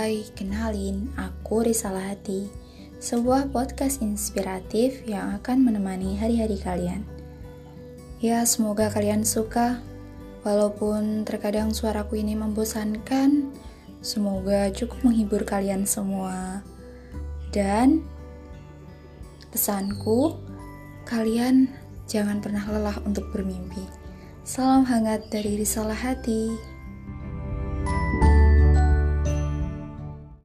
Hai, kenalin, aku Risalah Hati, sebuah podcast inspiratif yang akan menemani hari-hari kalian. Ya, semoga kalian suka, walaupun terkadang suaraku ini membosankan, semoga cukup menghibur kalian semua. Dan pesanku, kalian jangan pernah lelah untuk bermimpi. Salam hangat dari Risalah Hati.